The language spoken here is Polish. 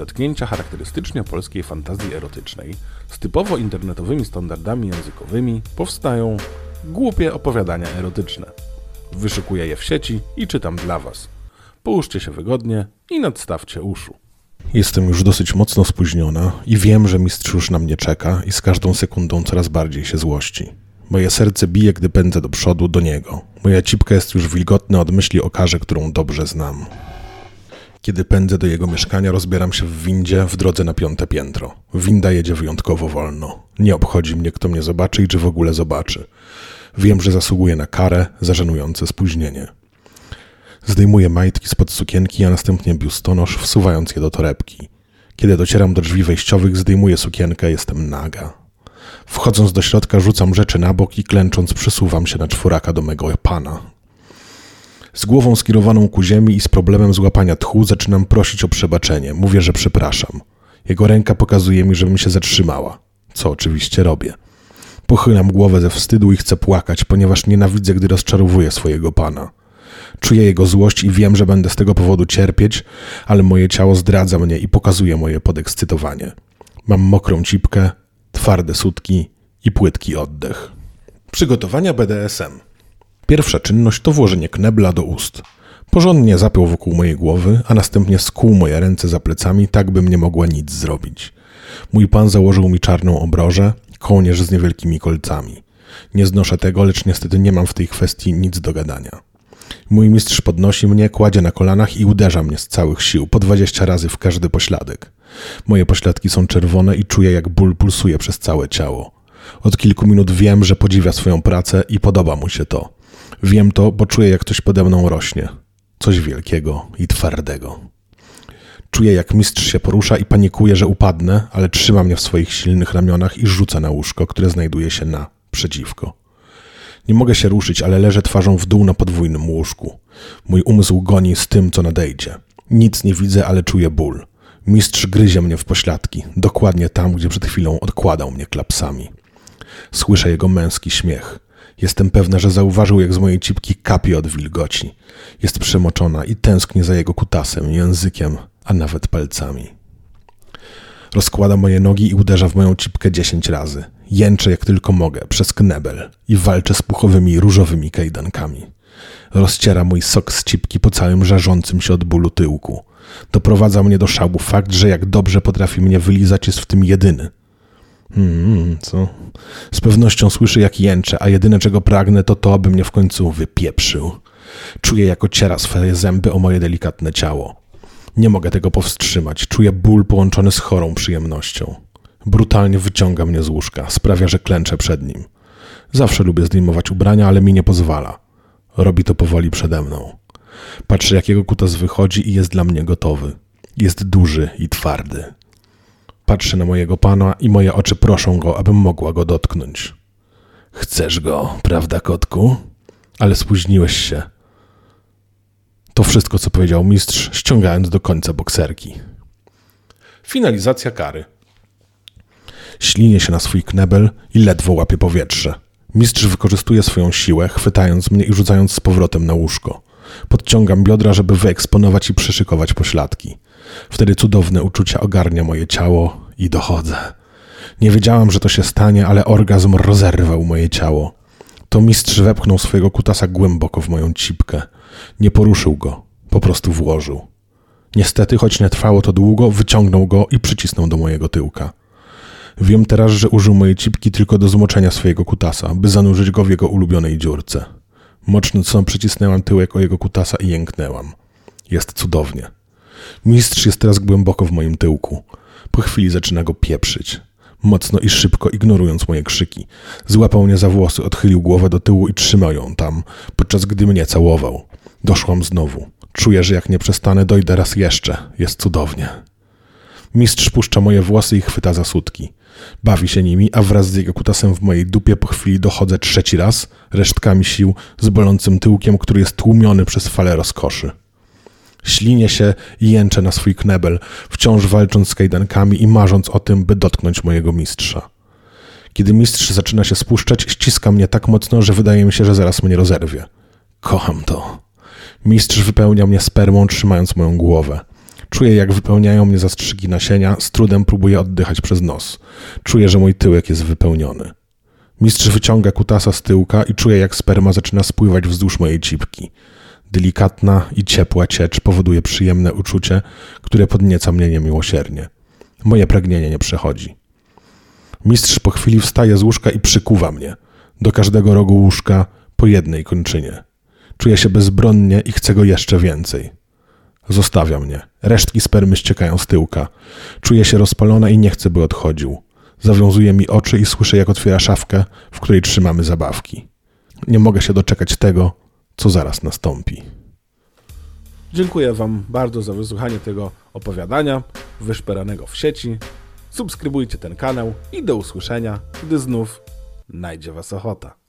zetknięcia charakterystycznie polskiej fantazji erotycznej z typowo internetowymi standardami językowymi powstają głupie opowiadania erotyczne. Wyszukuję je w sieci i czytam dla Was. Połóżcie się wygodnie i nadstawcie uszu. Jestem już dosyć mocno spóźniona i wiem, że mistrz już na mnie czeka i z każdą sekundą coraz bardziej się złości. Moje serce bije, gdy pędzę do przodu do niego. Moja cipka jest już wilgotna od myśli o karze, którą dobrze znam. Kiedy pędzę do jego mieszkania, rozbieram się w windzie w drodze na piąte piętro. Winda jedzie wyjątkowo wolno. Nie obchodzi mnie, kto mnie zobaczy i czy w ogóle zobaczy. Wiem, że zasługuję na karę za żenujące spóźnienie. Zdejmuję majtki spod sukienki, a następnie biustonosz, wsuwając je do torebki. Kiedy docieram do drzwi wejściowych, zdejmuję sukienkę, jestem naga. Wchodząc do środka, rzucam rzeczy na bok i klęcząc przysuwam się na czworaka do mego pana. Z głową skierowaną ku ziemi i z problemem złapania tchu zaczynam prosić o przebaczenie. Mówię, że przepraszam. Jego ręka pokazuje mi, żebym się zatrzymała, co oczywiście robię. Pochylam głowę ze wstydu i chcę płakać, ponieważ nienawidzę, gdy rozczarowuję swojego pana. Czuję jego złość i wiem, że będę z tego powodu cierpieć, ale moje ciało zdradza mnie i pokazuje moje podekscytowanie. Mam mokrą cipkę, twarde sutki i płytki oddech. Przygotowania BDSM. Pierwsza czynność to włożenie knebla do ust. Porządnie zapiął wokół mojej głowy, a następnie skłuł moje ręce za plecami, tak bym nie mogła nic zrobić. Mój pan założył mi czarną obrożę, kołnierz z niewielkimi kolcami. Nie znoszę tego, lecz niestety nie mam w tej kwestii nic do gadania. Mój mistrz podnosi mnie, kładzie na kolanach i uderza mnie z całych sił, po dwadzieścia razy w każdy pośladek. Moje pośladki są czerwone i czuję, jak ból pulsuje przez całe ciało. Od kilku minut wiem, że podziwia swoją pracę i podoba mu się to. Wiem to, bo czuję, jak coś pode mną rośnie. Coś wielkiego i twardego. Czuję, jak mistrz się porusza i panikuje, że upadnę, ale trzyma mnie w swoich silnych ramionach i rzuca na łóżko, które znajduje się na przeciwko. Nie mogę się ruszyć, ale leżę twarzą w dół na podwójnym łóżku. Mój umysł goni z tym, co nadejdzie. Nic nie widzę, ale czuję ból. Mistrz gryzie mnie w pośladki, dokładnie tam, gdzie przed chwilą odkładał mnie klapsami. Słyszę jego męski śmiech. Jestem pewna, że zauważył, jak z mojej cipki kapie od wilgoci. Jest przemoczona i tęsknię za jego kutasem, językiem, a nawet palcami. Rozkłada moje nogi i uderza w moją cipkę dziesięć razy. Jęczę jak tylko mogę, przez knebel i walczę z puchowymi różowymi kajdankami. Rozciera mój sok z cipki po całym żarzącym się od bólu tyłku. Doprowadza mnie do szału fakt, że jak dobrze potrafi mnie wylizać jest w tym jedyny. Hmm, co? Z pewnością słyszę jak jęczę, a jedyne czego pragnę to to, aby mnie w końcu wypieprzył. Czuję jako ciera swoje zęby o moje delikatne ciało. Nie mogę tego powstrzymać. Czuję ból połączony z chorą przyjemnością. Brutalnie wyciąga mnie z łóżka, sprawia, że klęczę przed nim. Zawsze lubię zdejmować ubrania, ale mi nie pozwala. Robi to powoli przede mną. Patrzę, jak jego kutas wychodzi i jest dla mnie gotowy. Jest duży i twardy. Patrzę na mojego pana i moje oczy proszą go, abym mogła go dotknąć. Chcesz go, prawda, kotku? Ale spóźniłeś się. To wszystko, co powiedział mistrz, ściągając do końca bokserki. Finalizacja kary. Ślinię się na swój knebel i ledwo łapie powietrze. Mistrz wykorzystuje swoją siłę, chwytając mnie i rzucając z powrotem na łóżko. Podciągam biodra, żeby wyeksponować i przyszykować pośladki. Wtedy cudowne uczucia ogarnia moje ciało i dochodzę. Nie wiedziałam, że to się stanie, ale orgazm rozerwał moje ciało. To mistrz wepchnął swojego kutasa głęboko w moją cipkę. Nie poruszył go, po prostu włożył. Niestety, choć nie trwało to długo, wyciągnął go i przycisnął do mojego tyłka. Wiem teraz, że użył mojej cipki tylko do zmoczenia swojego kutasa, by zanurzyć go w jego ulubionej dziurce. Mocznicą przycisnęłam tyłek o jego kutasa i jęknęłam. Jest cudownie. Mistrz jest teraz głęboko w moim tyłku. Po chwili zaczyna go pieprzyć. Mocno i szybko ignorując moje krzyki. Złapał mnie za włosy, odchylił głowę do tyłu i trzymał ją tam, podczas gdy mnie całował. Doszłam znowu. Czuję, że jak nie przestanę, dojdę raz jeszcze. Jest cudownie. Mistrz puszcza moje włosy i chwyta za sutki. Bawi się nimi, a wraz z jego kutasem w mojej dupie po chwili dochodzę trzeci raz, resztkami sił, z bolącym tyłkiem, który jest tłumiony przez falę rozkoszy. Ślinię się i jęczę na swój knebel, wciąż walcząc z kajdankami i marząc o tym, by dotknąć mojego mistrza. Kiedy mistrz zaczyna się spuszczać, ściska mnie tak mocno, że wydaje mi się, że zaraz mnie rozerwie. Kocham to. Mistrz wypełnia mnie spermą, trzymając moją głowę. Czuję, jak wypełniają mnie zastrzyki nasienia, z trudem próbuję oddychać przez nos. Czuję, że mój tyłek jest wypełniony. Mistrz wyciąga kutasa z tyłka i czuję, jak sperma zaczyna spływać wzdłuż mojej cipki. Delikatna i ciepła ciecz powoduje przyjemne uczucie, które podnieca mnie niemiłosiernie. Moje pragnienie nie przechodzi. Mistrz po chwili wstaje z łóżka i przykuwa mnie. Do każdego rogu łóżka po jednej kończynie. Czuję się bezbronnie i chcę go jeszcze więcej. Zostawia mnie. Resztki spermy ściekają z tyłka. Czuję się rozpalona i nie chcę, by odchodził. Zawiązuje mi oczy i słyszę, jak otwiera szafkę, w której trzymamy zabawki. Nie mogę się doczekać tego, co zaraz nastąpi. Dziękuję Wam bardzo za wysłuchanie tego opowiadania wyszperanego w sieci. Subskrybujcie ten kanał i do usłyszenia, gdy znów najdzie Was ochota.